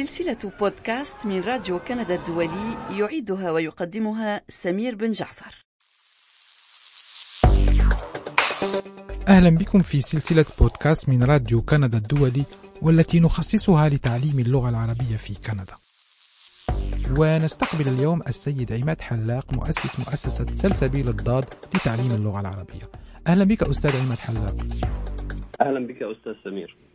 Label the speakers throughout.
Speaker 1: سلسلة بودكاست من راديو كندا الدولي يعيدها ويقدمها سمير بن جعفر.
Speaker 2: أهلا بكم في سلسلة بودكاست من راديو كندا الدولي والتي نخصصها لتعليم اللغة العربية في كندا. ونستقبل اليوم السيد عماد حلاق مؤسس مؤسسة سلسبيل الضاد لتعليم اللغة العربية. أهلا بك أستاذ عماد حلاق.
Speaker 3: أهلا بك أستاذ سمير.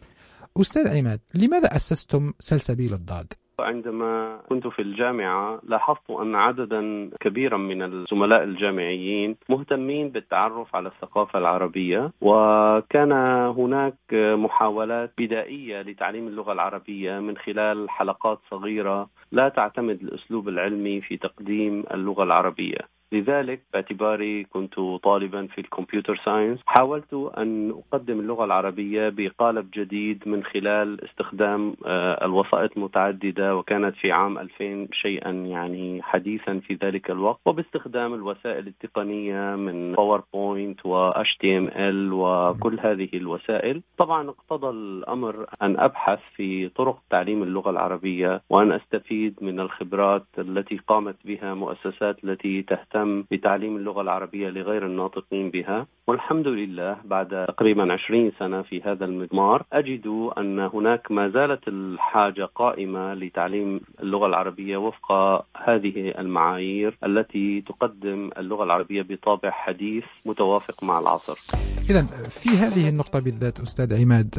Speaker 2: أستاذ عماد لماذا أسستم سلسبيل الضاد؟
Speaker 3: عندما كنت في الجامعة لاحظت أن عددا كبيرا من الزملاء الجامعيين مهتمين بالتعرف على الثقافة العربية وكان هناك محاولات بدائية لتعليم اللغة العربية من خلال حلقات صغيرة لا تعتمد الأسلوب العلمي في تقديم اللغة العربية لذلك باعتباري كنت طالبا في الكمبيوتر ساينس. حاولت أن أقدم اللغة العربية بقالب جديد من خلال استخدام الوسائط المتعددة وكانت في عام 2000 شيئا يعني حديثا في ذلك الوقت. وباستخدام الوسائل التقنية من باوربوينت و HTML وكل هذه الوسائل. طبعا اقتضى الأمر أن أبحث في طرق تعليم اللغة العربية وأن أستفيد من الخبرات التي قامت بها مؤسسات التي تهتم تهتم بتعليم اللغة العربية لغير الناطقين بها والحمد لله بعد تقريبا 20 سنة في هذا المضمار أجد أن هناك ما زالت الحاجة قائمة لتعليم اللغة العربية وفق هذه المعايير التي تقدم اللغة العربية بطابع حديث متوافق مع العصر.
Speaker 2: إذا في هذه النقطة بالذات أستاذ عماد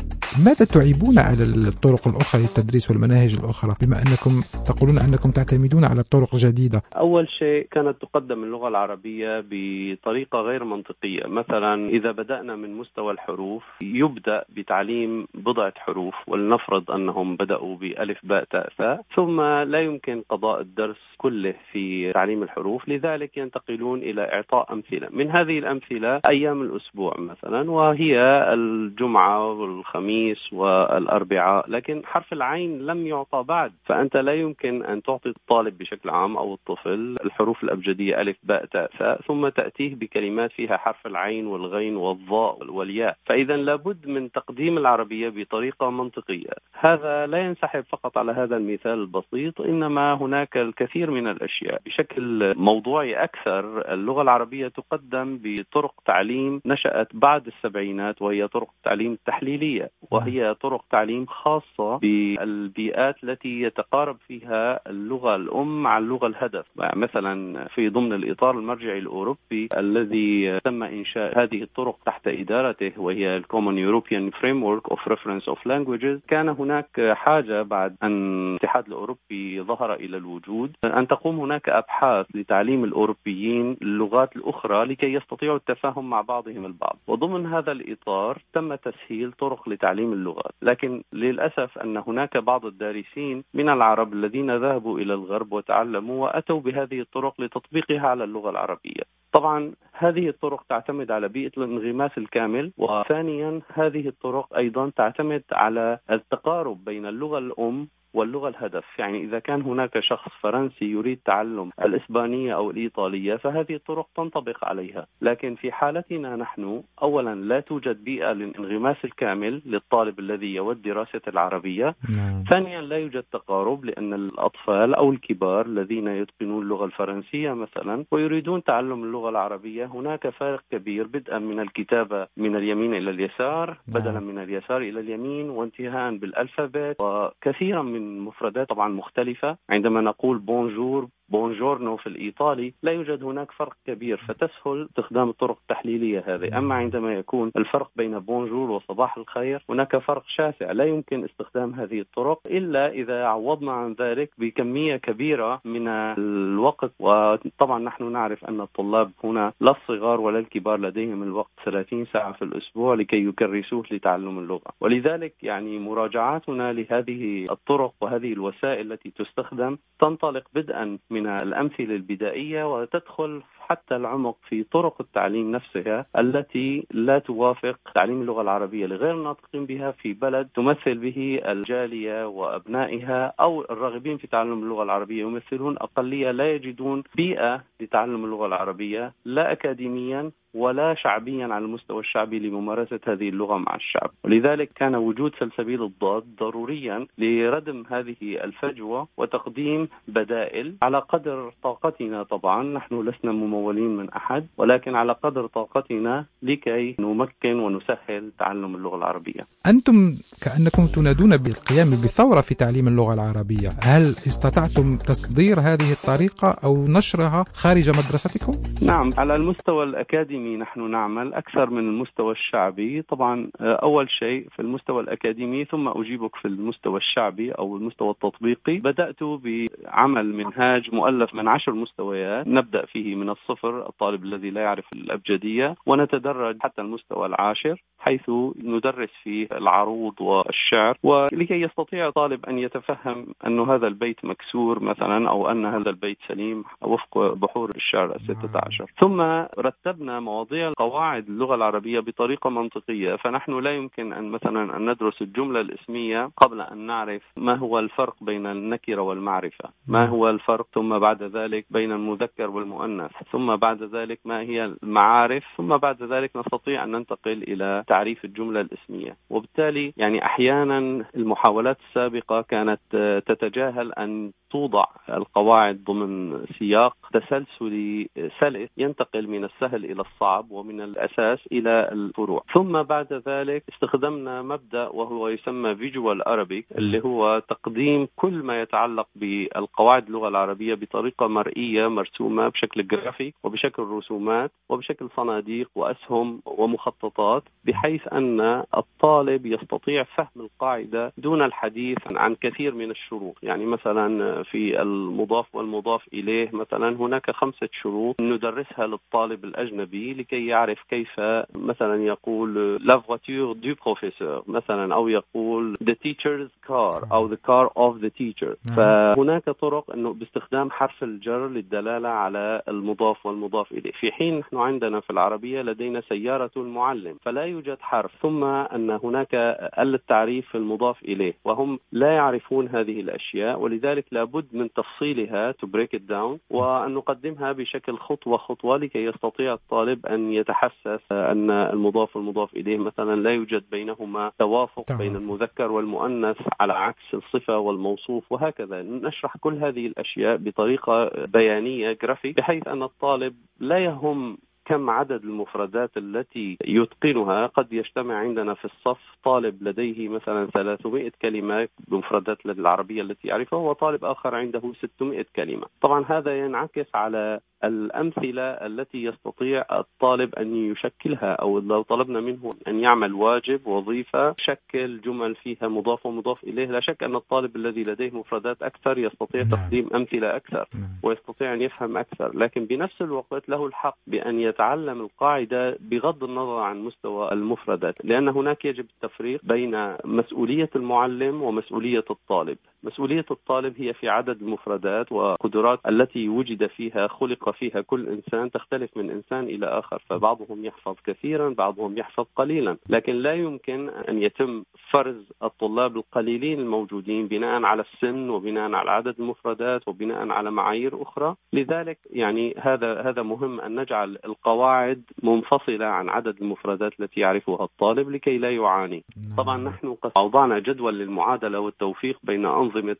Speaker 2: ماذا تعيبون على الطرق الأخرى للتدريس والمناهج الأخرى؟ بما أنكم تقولون أنكم تعتمدون على طرق جديدة.
Speaker 3: أول شيء كانت تقدم اللغة العربية بطريقة غير منطقية. مثلا إذا بدأنا من مستوى الحروف يبدأ بتعليم بضعة حروف ولنفرض أنهم بدأوا بألف باء تاء ثاء ثم لا يمكن قضاء الدرس كله في تعليم الحروف. لذلك ينتقلون إلى إعطاء أمثلة. من هذه الأمثلة أيام الأسبوع مثلا وهي الجمعة والخميس والأربعاء. لكن حرف العين لم يعطى بعد فأنت لا يمكن أن تعطي الطالب بشكل عام أو الطفل الحروف الأبجدية ألف باء تاء ثاء ثم تأتيه بكلمات فيها حرف العين والغين والضاء والياء فإذا لابد من تقديم العربية بطريقة منطقية. هذا لا ينسحب فقط على هذا المثال البسيط إنما هناك الكثير من الأشياء. بشكل موضوعي أكثر اللغة العربية تقدم بطرق تعليم نشأت بعد السبعينات وهي طرق تعليم التحليلية وهي طرق تعليم خاصة بالبيئات التي يتقارب فيها اللغة الأم مع اللغة الهدف. مثلا في ضمن الإطار المرجعي الأوروبي الذي تم إنشاء هذه الطرق تحت إدارته وهي ال Common European Framework of Reference of Languages كان هناك حاجة بعد أن الاتحاد الأوروبي ظهر إلى الوجود أن تقوم هناك أبحاث لتعليم الأوروبيين اللغات الأخرى لكي يستطيعوا التفاهم مع بعضهم البعض. وضمن هذا الإطار تم تسهيل طرق لتعليم اللغات. لكن للأسف أن هناك بعض الدارسين من العرب الذين ذهبوا إلى الغرب وتعلموا وأتوا بهذه الطرق لتطبيقها على اللغة العربية. طبعا هذه الطرق تعتمد على بيئة الانغماس الكامل وثانيا هذه الطرق أيضا تعتمد على التقارب بين اللغة الأم واللغة الهدف. يعني إذا كان هناك شخص فرنسي يريد تعلم الإسبانية أو الإيطالية فهذه الطرق تنطبق عليها. لكن في حالتنا نحن أولا لا توجد بيئة للانغماس الكامل للطالب الذي يود دراسة العربية. نعم. ثانيا لا يوجد تقارب لأن الأطفال أو الكبار الذين يتقنون اللغة الفرنسية مثلا ويريدون تعلم اللغة العربية هناك فارق كبير بدءا من الكتابة من اليمين إلى اليسار بدلا من اليسار إلى اليمين وانتهاء بالألفابت وكثيرا من مفردات طبعا مختلفة. عندما نقول bonjour buongiorno في الإيطالي لا يوجد هناك فرق كبير فتسهل استخدام الطرق التحليلية هذه. أما عندما يكون الفرق بين bonjour وصباح الخير هناك فرق شاسع. لا يمكن استخدام هذه الطرق إلا إذا عوضنا عن ذلك بكمية كبيرة من الوقت. وطبعا نحن نعرف أن الطلاب هنا لا الصغار ولا الكبار لديهم الوقت 30 ساعة في الأسبوع لكي يكرسوه لتعلم اللغة. ولذلك يعني مراجعاتنا لهذه الطرق وهذه الوسائل التي تستخدم تنطلق بدءا الأمثلة البدائية وتدخل حتى العمق في طرق التعليم نفسها التي لا توافق تعليم اللغة العربية لغير الناطقين بها في بلد تمثل به الجالية وأبنائها أو الراغبين في تعلم اللغة العربية يمثلون أقلية لا يجدون بيئة لتعلم اللغة العربية لا أكاديميا ولا شعبيا على المستوى الشعبي لممارسة هذه اللغة مع الشعب. ولذلك كان وجود سلسبيل الضاد ضروريا لردم هذه الفجوة وتقديم بدائل على قدر طاقتنا طبعا. نحن لسنا ممولين من أحد ولكن على قدر طاقتنا لكي نمكن ونسهل تعلم اللغة العربية.
Speaker 2: أنتم كأنكم تنادون بالقيام بثورة في تعليم اللغة العربية. هل استطعتم تصدير هذه الطريقة أو نشرها خارج مدرستكم؟
Speaker 3: نعم على المستوى الأكاديمي نحن نعمل أكثر من المستوى الشعبي. طبعا أول شيء في المستوى الأكاديمي ثم أجيبك في المستوى الشعبي أو المستوى التطبيقي. بدأت بعمل منهاج مؤلف من عشر مستويات نبدأ فيه من الصفر الطالب الذي لا يعرف الأبجدية ونتدرج حتى المستوى العاشر حيث ندرس فيه العروض والشعر. ولكي يستطيع الطالب أن يتفهم أن هذا البيت مكسور مثلا أو أن هذا البيت سليم وفق بحور الشعر الستة عشر. ثم رتبنا مواضيع قواعد اللغة العربية بطريقة منطقية. فنحن لا يمكن أن مثلا أن ندرس الجملة الإسمية قبل أن نعرف ما هو الفرق بين النكرة والمعرفة. ما نعم. هو الفرق؟ ثم بعد ذلك بين المذكر والمؤنث. ثم بعد ذلك ما هي المعارف ثم بعد ذلك نستطيع أن ننتقل إلى تعريف الجملة الإسمية. وبالتالي يعني أحيانا المحاولات السابقة كانت تتجاهل أن توضع القواعد ضمن سياق تسلسلي سلس ينتقل من السهل إلى الصعب ومن الأساس إلى الفروع، ثم بعد ذلك استخدمنا مبدأ وهو يسمى Visual Arabic اللي هو تقديم كل ما يتعلق بالقواعد اللغة العربية بطريقة مرئية مرسومة بشكل جرافيك وبشكل رسومات وبشكل صناديق وأسهم ومخططات بحيث أن الطالب يستطيع فهم القاعدة دون الحديث عن كثير من الشروط، يعني مثلا في المضاف والمضاف إليه مثلا هناك خمسة شروط ندرسها للطالب الأجنبي لكي يعرف كيف مثلا يقول la voiture du professeur مثلا أو يقول the teacher's car أو the car of the teacher نعم. فهناك طرق أنه باستخدام حرف الجر للدلالة على المضاف والمضاف إليه في حين نحن عندنا في العربية لدينا سيارة المعلم فلا يوجد حرف ثم أن هناك التعريف المضاف إليه وهم لا يعرفون هذه الأشياء ولذلك لابد من تفصيلها to break it down وأن نقدمها بشكل خطوة خطوة لكي يستطيع الطالب أن يتحسس أن المضاف والمضاف إليه مثلا لا يوجد بينهما توافق طبعا. بين المذكر والمؤنث على عكس الصفة والموصوف وهكذا نشرح كل هذه الأشياء بطريقة بيانية جرافيك بحيث أن الطالب لا يهم كم عدد المفردات التي يتقنها. قد يجتمع عندنا في الصف طالب لديه مثلا 300 كلمة بمفردات العربية التي يعرفها وطالب آخر عنده 600 كلمة. طبعا هذا ينعكس على الأمثلة التي يستطيع الطالب أن يشكلها أو لو طلبنا منه أن يعمل واجب وظيفة شكل جمل فيها مضاف ومضاف إليه لا شك أن الطالب الذي لديه مفردات أكثر يستطيع نعم. تقديم أمثلة أكثر نعم. ويستطيع أن يفهم أكثر لكن بنفس الوقت له الحق بأن يتعلم القاعدة بغض النظر عن مستوى المفردات لأن هناك يجب التفريق بين مسؤولية المعلم ومسؤولية الطالب مسؤولية الطالب هي في عدد المفردات وقدرات التي وجد فيها خلق فيها كل إنسان تختلف من إنسان إلى آخر فبعضهم يحفظ كثيرا بعضهم يحفظ قليلا. لكن لا يمكن أن يتم فرز الطلاب القليلين الموجودين بناء على السن وبناء على عدد المفردات وبناء على معايير أخرى. لذلك يعني هذا هذا مهم أن نجعل القواعد منفصلة عن عدد المفردات التي يعرفها الطالب لكي لا يعاني. طبعا نحن أوضعنا جدول للمعادلة والتوفيق بين أنظمة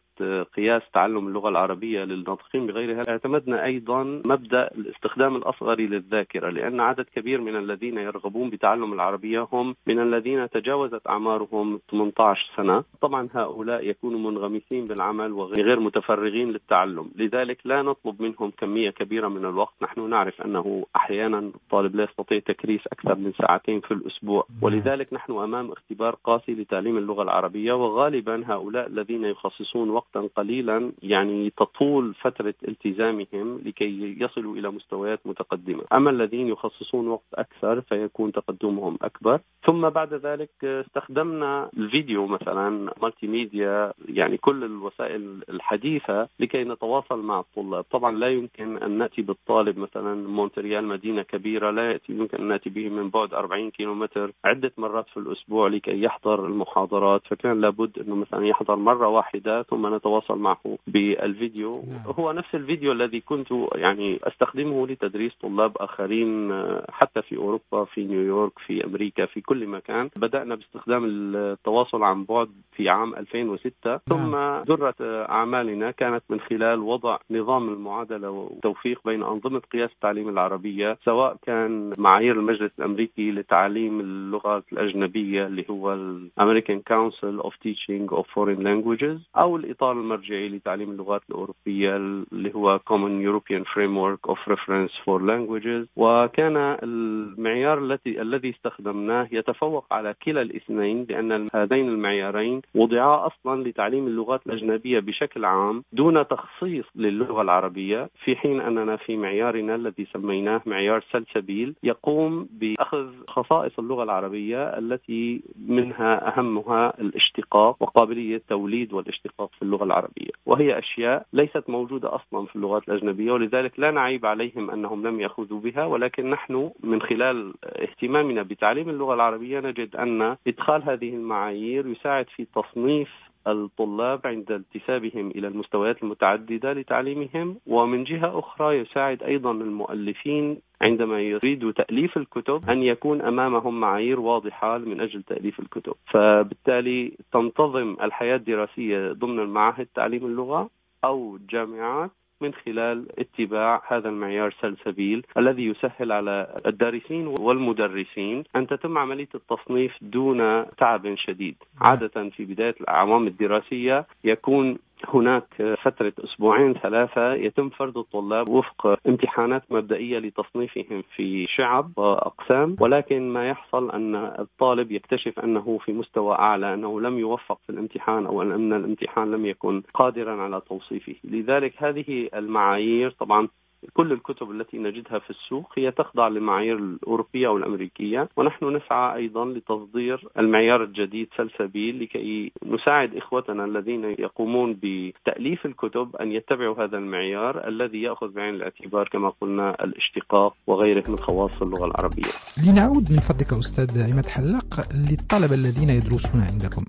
Speaker 3: قياس تعلم اللغة العربية للناطقين بغيرها. اعتمدنا أيضا مبدأ الاستخدام الأصغري للذاكرة لأن عدد كبير من الذين يرغبون بتعلم العربية هم من الذين تجاوزت أعمارهم 18 سنة. طبعا هؤلاء يكونوا منغمسين بالعمل وغير متفرغين للتعلم. لذلك لا نطلب منهم كمية كبيرة من الوقت. نحن نعرف أنه أحيانا الطالب لا يستطيع تكريس أكثر من ساعتين في الأسبوع. ولذلك نحن أمام اختبار قاسي لتعليم اللغة العربية وغالبا هؤلاء الذين يخصصون وقتا قليلا يعني تطول فترة التزامهم لكي يصلوا إلى مستويات متقدمة. أما الذين يخصصون وقت أكثر فيكون تقدمهم أكبر. ثم بعد ذلك استخدمنا الفيديو مثلا multimedia يعني كل الوسائل الحديثة لكي نتواصل مع الطلاب. طبعا لا يمكن أن نأتي بالطالب مثلا مونتريال مدينة كبيرة لا يأتي يمكن أن نأتي به من بعد 40 كيلومتر عدة مرات في الأسبوع لكي يحضر المحاضرات. فكان لابد أنه مثلا يحضر مرة واحدة ثم نتواصل معه بالفيديو. نعم. هو نفس الفيديو الذي كنت يعني أستخدمه لتدريس طلاب آخرين حتى في أوروبا في نيويورك في أمريكا في كل مكان بدأنا باستخدام التواصل عن بعد في عام 2006 نعم. ثم ذروة أعمالنا كانت من خلال وضع نظام المعادلة والتوفيق بين أنظمة قياس التعليم العربية سواء كان معايير المجلس الأمريكي لتعليم اللغات الأجنبية اللي هو ال American Council of Teaching of Foreign Languages أو الإطار المرجعي لتعليم اللغات الأوروبية اللي هو Common European Framework of Reference for Languages. وكان المعيار التي الذي استخدمناه يتفوق على كلا الاثنين لأن هذين المعيارين وضعا أصلا لتعليم اللغات الأجنبية بشكل عام دون تخصيص للغة العربية في حين أننا في معيارنا الذي سميناه معيار سلسبيل يقوم بأخذ خصائص اللغة العربية التي منها أهمها الاشتقاق وقابلية توليد والاشتقاق في اللغة العربية. وهي أشياء ليست موجودة أصلا في اللغات الأجنبية ولذلك لا نعيب عليهم أنهم لم يأخذوا بها ولكن نحن من خلال اهتمامنا بتعليم اللغة العربية نجد أن إدخال هذه المعايير يساعد في تصنيف الطلاب عند انتسابهم إلى المستويات المتعددة لتعليمهم ومن جهة أخرى يساعد أيضا المؤلفين عندما يريدوا تأليف الكتب أن يكون أمامهم معايير واضحة من أجل تأليف الكتب. فبالتالي تنتظم الحياة الدراسية ضمن المعاهد تعليم اللغة أو الجامعات من خلال اتباع هذا المعيار سلسبيل الذي يسهل على الدارسين والمدرسين أن تتم عملية التصنيف دون تعب شديد. نعم. عادة في بداية الأعوام الدراسية يكون هناك فترة أسبوعين ثلاثة يتم فرض الطلاب وفق امتحانات مبدئية لتصنيفهم في شعب وأقسام ولكن ما يحصل أن الطالب يكتشف أنه في مستوى أعلى أنه لم يوفق في الامتحان أو أن الامتحان لم يكن قادرا على توصيفه. لذلك هذه المعايير طبعا كل الكتب التي نجدها في السوق هي تخضع للمعايير الأوروبية والأمريكية ونحن نسعى أيضا لتصدير المعيار الجديد سلسبيل لكي نساعد إخوتنا الذين يقومون بتأليف الكتب أن يتبعوا هذا المعيار الذي يأخذ بعين الاعتبار كما قلنا الاشتقاق وغيره من خواص اللغة العربية
Speaker 2: لنعود من فضلك أستاذ عماد حلاق للطلبة الذين يدرسون عندكم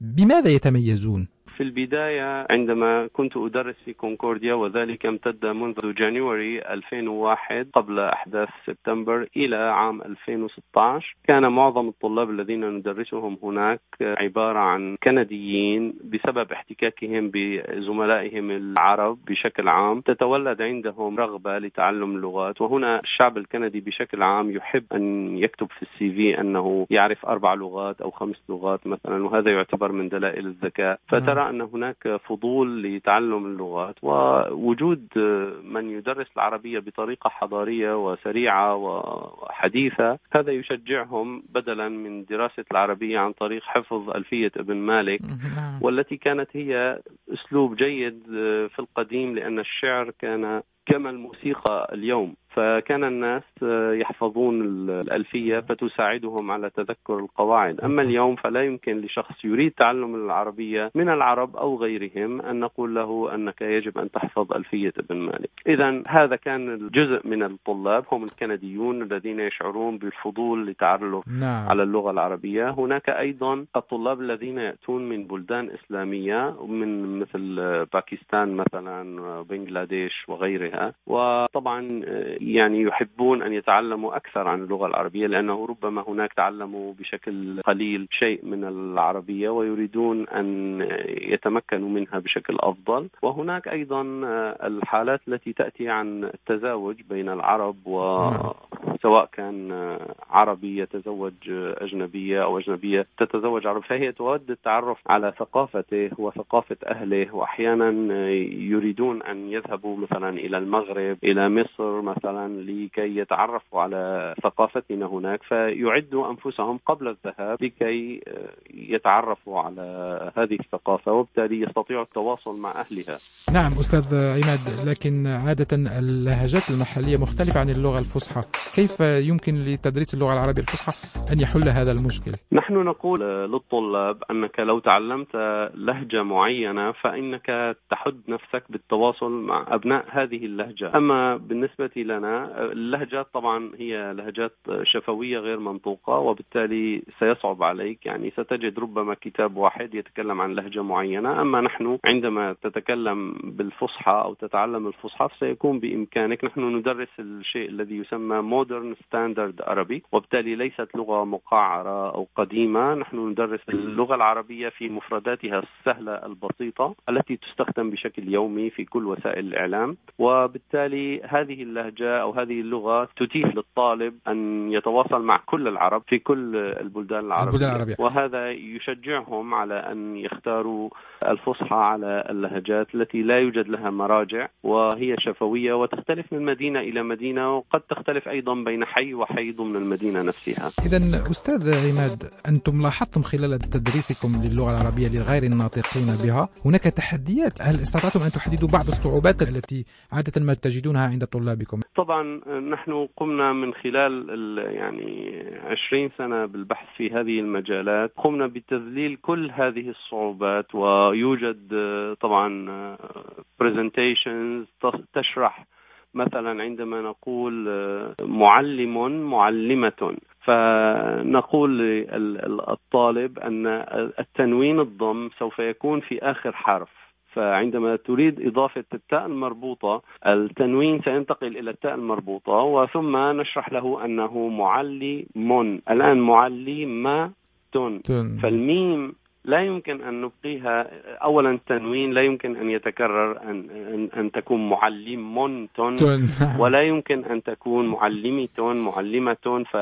Speaker 2: بماذا يتميزون؟
Speaker 3: في البداية عندما كنت أدرس في كونكورديا وذلك امتد منذ January 2001 قبل أحداث سبتمبر إلى عام 2016 كان معظم الطلاب الذين ندرسهم هناك عبارة عن كنديين بسبب احتكاكهم بزملائهم العرب بشكل عام. تتولد عندهم رغبة لتعلم اللغات وهنا الشعب الكندي بشكل عام يحب أن يكتب في ال CV أنه يعرف أربع لغات أو خمس لغات مثلا وهذا يعتبر من دلائل الذكاء. فترى أن هناك فضول لتعلم اللغات ووجود من يدرس العربية بطريقة حضارية وسريعة وحديثة هذا يشجعهم بدلا من دراسة العربية عن طريق حفظ ألفية ابن مالك نعم. والتي كانت هي أسلوب جيد في القديم لأن الشعر كان كما الموسيقى اليوم فكان الناس يحفظون الألفية فتساعدهم على تذكر القواعد. أما اليوم فلا يمكن لشخص يريد تعلم العربية من العرب أو غيرهم أن نقول له أنك يجب أن تحفظ ألفية ابن مالك. إذا هذا كان جزء من الطلاب هم الكنديون الذين يشعرون بالفضول لتعرف نعم. على اللغة العربية. هناك أيضا الطلاب الذين يأتون من بلدان إسلامية من مثل باكستان مثلا بنغلاديش وغيرها. وطبعا يعني يحبون أن يتعلموا أكثر عن اللغة العربية لأنه ربما هناك تعلموا بشكل قليل شيء من العربية ويريدون أن يتمكنوا منها بشكل أفضل. وهناك أيضا الحالات التي تأتي عن التزاوج بين العرب وسواء كان عربي يتزوج أجنبية أو أجنبية تتزوج عرب فهي تود التعرف على ثقافته وثقافة أهله. واحيانا يريدون أن يذهبوا مثلا إلى المغرب إلى مصر مثلا. مثلا لكي يتعرفوا على ثقافتنا هناك فيعدوا أنفسهم قبل الذهاب لكي يتعرفوا على هذه الثقافة وبالتالي يستطيعوا التواصل مع أهلها.
Speaker 2: نعم أستاذ عماد لكن عادة اللهجات المحلية مختلفة عن اللغة الفصحى. كيف يمكن لتدريس اللغة العربية الفصحى أن يحل هذا المشكل؟
Speaker 3: نحن نقول للطلاب أنك لو تعلمت لهجة معينة فإنك تحد نفسك بالتواصل مع أبناء هذه اللهجة. أما بالنسبة لنا. اللهجات طبعا هي لهجات شفوية غير منطوقة وبالتالي سيصعب عليك. يعني ستجد ربما كتاب واحد يتكلم عن لهجة معينة أما نحن عندما تتكلم بالفصحى أو تتعلم الفصحى سيكون بإمكانك. نحن ندرس الشيء الذي يسمى Modern Standard Arabic وبالتالي ليست لغة مقعرة أو قديمة. نحن ندرس اللغة العربية في مفرداتها السهلة البسيطة التي تستخدم بشكل يومي في كل وسائل الإعلام. وبالتالي هذه اللهجة أو هذه اللغة تتيح للطالب أن يتواصل مع كل العرب في كل البلدان العربية, البلدان العربية. وهذا يشجعهم على أن يختاروا الفصحى على اللهجات التي لا يوجد لها مراجع وهي شفوية وتختلف من مدينة إلى مدينة وقد تختلف أيضا بين حي وحي ضمن المدينة نفسها.
Speaker 2: إذا أستاذ عماد أنتم لاحظتم خلال تدريسكم للغة العربية لغير الناطقين بها هناك تحديات؟ هل استطعتم أن تحددوا بعض الصعوبات التي عادة ما تجدونها عند طلابكم؟
Speaker 3: طبعا نحن قمنا من خلال يعني 20 سنة بالبحث في هذه المجالات قمنا بتذليل كل هذه الصعوبات ويوجد طبعا برزنتيشنز تشرح مثلا عندما نقول معلم معلمة. فنقول للطالب أن التنوين الضم سوف يكون في آخر حرف. فعندما تريد إضافة التاء المربوطة التنوين سينتقل إلى التاء المربوطة وثم نشرح له أنه معلم. الآن معلمة فالميم لا يمكن أن نبقيها. اولا التنوين لا يمكن أن يتكرر أن أن, أن تكون معلم نعم. ولا يمكن أن تكون معلمة معلمة ف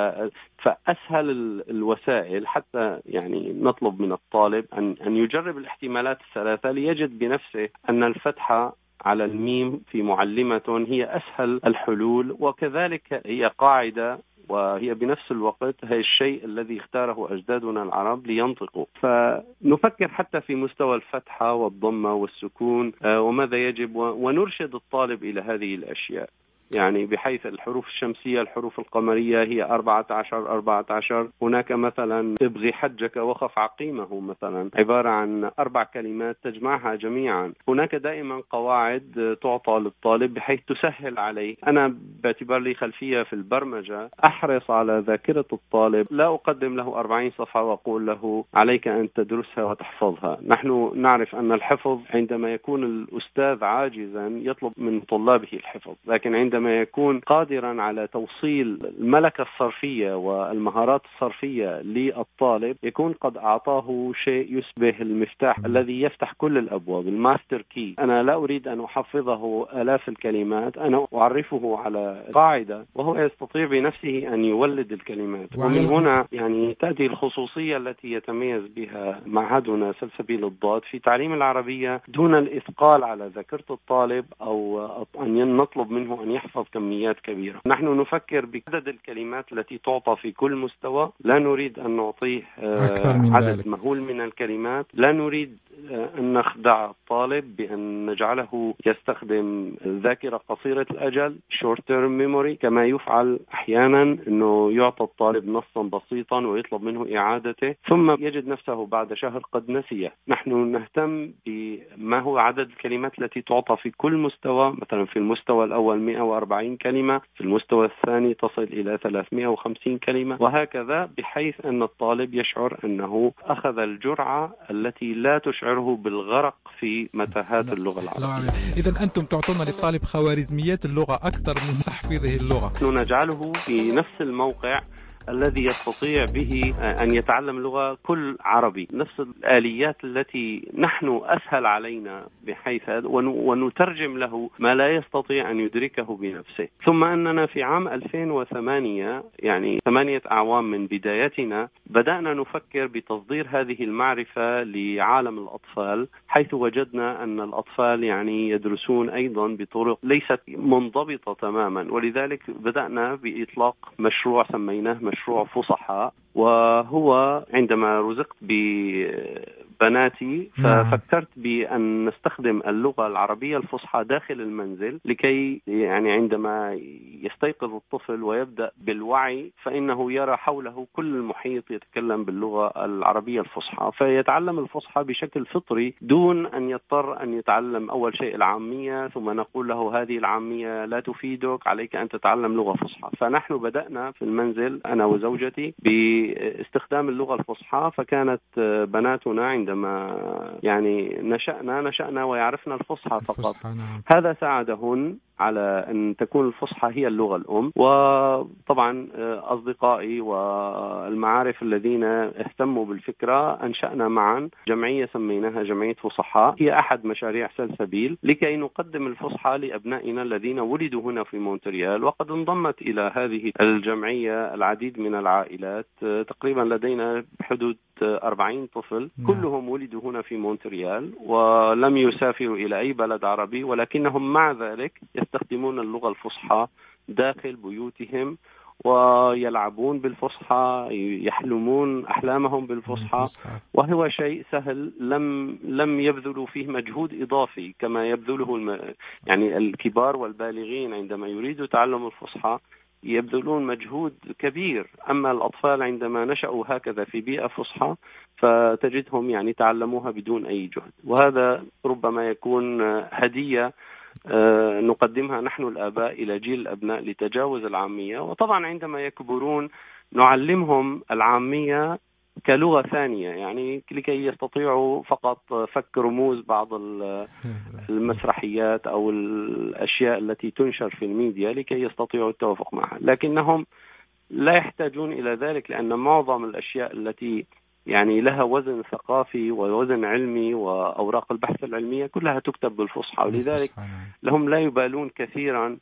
Speaker 3: فأسهل الوسائل حتى يعني نطلب من الطالب أن أن يجرب الاحتمالات الثلاثة ليجد بنفسه أن الفتحة على الميم في معلمة هي أسهل الحلول وكذلك هي قاعدة وهي بنفس الوقت هي الشيء الذي اختاره أجدادنا العرب لينطقوا. فنفكر حتى في مستوى الفتحة والضمة والسكون آه، وماذا يجب ونرشد الطالب إلى هذه الأشياء. يعني بحيث الحروف الشمسية الحروف القمرية هي 14 14 هناك مثلا ابغي حجك وخف عقيمه مثلا. عبارة عن أربع كلمات تجمعها جميعا. هناك دائما قواعد تعطى للطالب بحيث تسهل عليه. أنا باعتبار لي خلفية في البرمجة. أحرص على ذاكرة الطالب. لا أقدم له 40 صفحة وأقول له عليك أن تدرسها وتحفظها. نحن نعرف أن الحفظ عندما يكون الأستاذ عاجزا يطلب من طلابه الحفظ. لكن عندما عندما يكون قادرا على توصيل الملكة الصرفية والمهارات الصرفية للطالب يكون قد أعطاه شيء يشبه المفتاح الذي يفتح كل الأبواب ال master key. أنا لا أريد أن أحفظه آلاف الكلمات أنا أعرفه على قاعدة وهو يستطيع بنفسه أن يولد الكلمات. ومن هنا يعني تأتي الخصوصية التي يتميز بها معهدنا سلسبيل الضاد في تعليم العربية دون الإثقال على ذاكرة الطالب أو أن نطلب منه أن يحفظ يحفظ كميات كبيرة. نحن نفكر بعدد الكلمات التي تعطى في كل مستوى. لا نريد أن نعطيه آه، عدد ذلك. مهول من الكلمات. لا نريد أن نخدع الطالب بأن نجعله يستخدم ذاكرة قصيرة الأجل short term memory كما يفعل أحيانا أنه يعطى الطالب نصا بسيطا ويطلب منه إعادته ثم يجد نفسه بعد شهر قد نسيه نحن نهتم بما هو عدد الكلمات التي تعطى في كل مستوى مثلا في المستوى الأول 140 كلمة في المستوى الثاني تصل إلى 350 كلمة وهكذا بحيث أن الطالب يشعر أنه أخذ الجرعة التي لا تشعر يشعره بالغرق في متاهات اللغة العربية.
Speaker 2: إذا أنتم تعطون للطالب خوارزميات اللغة أكثر من تحفيظه اللغة.
Speaker 3: نجعله في نفس الموقع الذي يستطيع به أن يتعلم لغة كل عربي. نفس الآليات التي نحن أسهل علينا بحيث ونترجم له ما لا يستطيع أن يدركه بنفسه. ثم أننا في عام 2008 يعني ثمانية أعوام من بدايتنا بدأنا نفكر بتصدير هذه المعرفة لعالم الأطفال حيث وجدنا أن الأطفال يعني يدرسون أيضا بطرق ليست منضبطة تماما. ولذلك بدأنا بإطلاق مشروع سميناه مشروع فصحاء وهو عندما رزقت بناتي. ففكرت بأن نستخدم اللغة العربية الفصحى داخل المنزل لكي يعني عندما يستيقظ الطفل ويبدأ بالوعي فإنه يرى حوله كل المحيط يتكلم باللغة العربية الفصحى فيتعلم الفصحى بشكل فطري دون أن يضطر أن يتعلم أول شيء العامية ثم نقول له هذه العامية لا تفيدك عليك أن تتعلم لغة فصحى فنحن بدأنا في المنزل أنا وزوجتي باستخدام اللغة الفصحى فكانت بناتنا عند عندما يعني نشأنا نشأنا ويعرفنا الفصحى فقط الفصحى نعم. هذا ساعدهن على أن تكون الفصحى هي اللغة الأم. وطبعا آه، أصدقائي والمعارف الذين اهتموا بالفكرة أنشأنا معا جمعية سميناها جمعية فصحاء هي أحد مشاريع سلسبيل لكي نقدم الفصحى لأبنائنا الذين ولدوا هنا في مونتريال. وقد انضمت إلى هذه الجمعية العديد من العائلات. آه، تقريبا لدينا بحدود 40 طفل. نعم. كلهم ولدوا هنا في مونتريال ولم يسافروا إلى أي بلد عربي ولكنهم مع ذلك يستخدمون اللغة الفصحى داخل بيوتهم ويلعبون بالفصحى يحلمون أحلامهم بالفصحى. وهو شيء سهل لم لم يبذلوا فيه مجهود إضافي كما يبذله الم... يعني الكبار والبالغين. عندما يريدوا تعلم الفصحى يبذلون مجهود كبير. أما الأطفال عندما نشأوا هكذا في بيئة فصحى فتجدهم يعني تعلموها بدون أي جهد. وهذا ربما يكون هدية نقدمها نحن الآباء إلى جيل الأبناء لتجاوز العامية. وطبعا عندما يكبرون نعلمهم العامية كلغة ثانية يعني لكي يستطيعوا فقط فك رموز بعض المسرحيات أو الأشياء التي تنشر في الميديا لكي يستطيعوا التوافق معها. لكنهم لا يحتاجون إلى ذلك لأن معظم الأشياء التي يعني لها وزن ثقافي ووزن علمي وأوراق البحث العلمية كلها تكتب بالفصحى ولذلك نعم. لهم لا يبالون كثيرا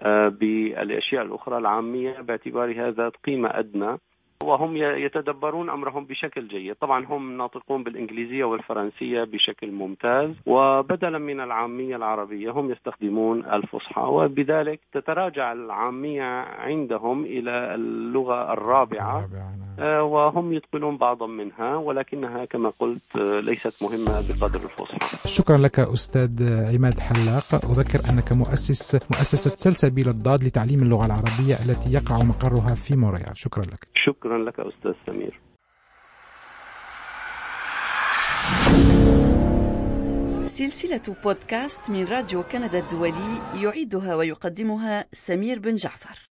Speaker 3: آه، بالأشياء الأخرى العامية باعتبار هذا قيمة أدنى وهم يتدبرون أمرهم بشكل جيد، طبعا هم ناطقون بالإنجليزية والفرنسية بشكل ممتاز وبدلا من العامية العربية هم يستخدمون الفصحى وبذلك تتراجع العامية عندهم إلى اللغة الرابعة نعم. آه، وهم يتقنون بعضا منها ولكنها كما قلت آه، ليست مهمة بقدر الفصحى.
Speaker 2: شكرا لك أستاذ عماد حلاق، أذكر أنك مؤسس مؤسسة سلسبيل الضاد لتعليم اللغة العربية التي يقع مقرها في موريال، شكرا لك.
Speaker 3: شكرا لك أستاذ سمير.
Speaker 1: سلسلة بودكاست من راديو كندا الدولي يعيدها ويقدمها سمير بن جعفر.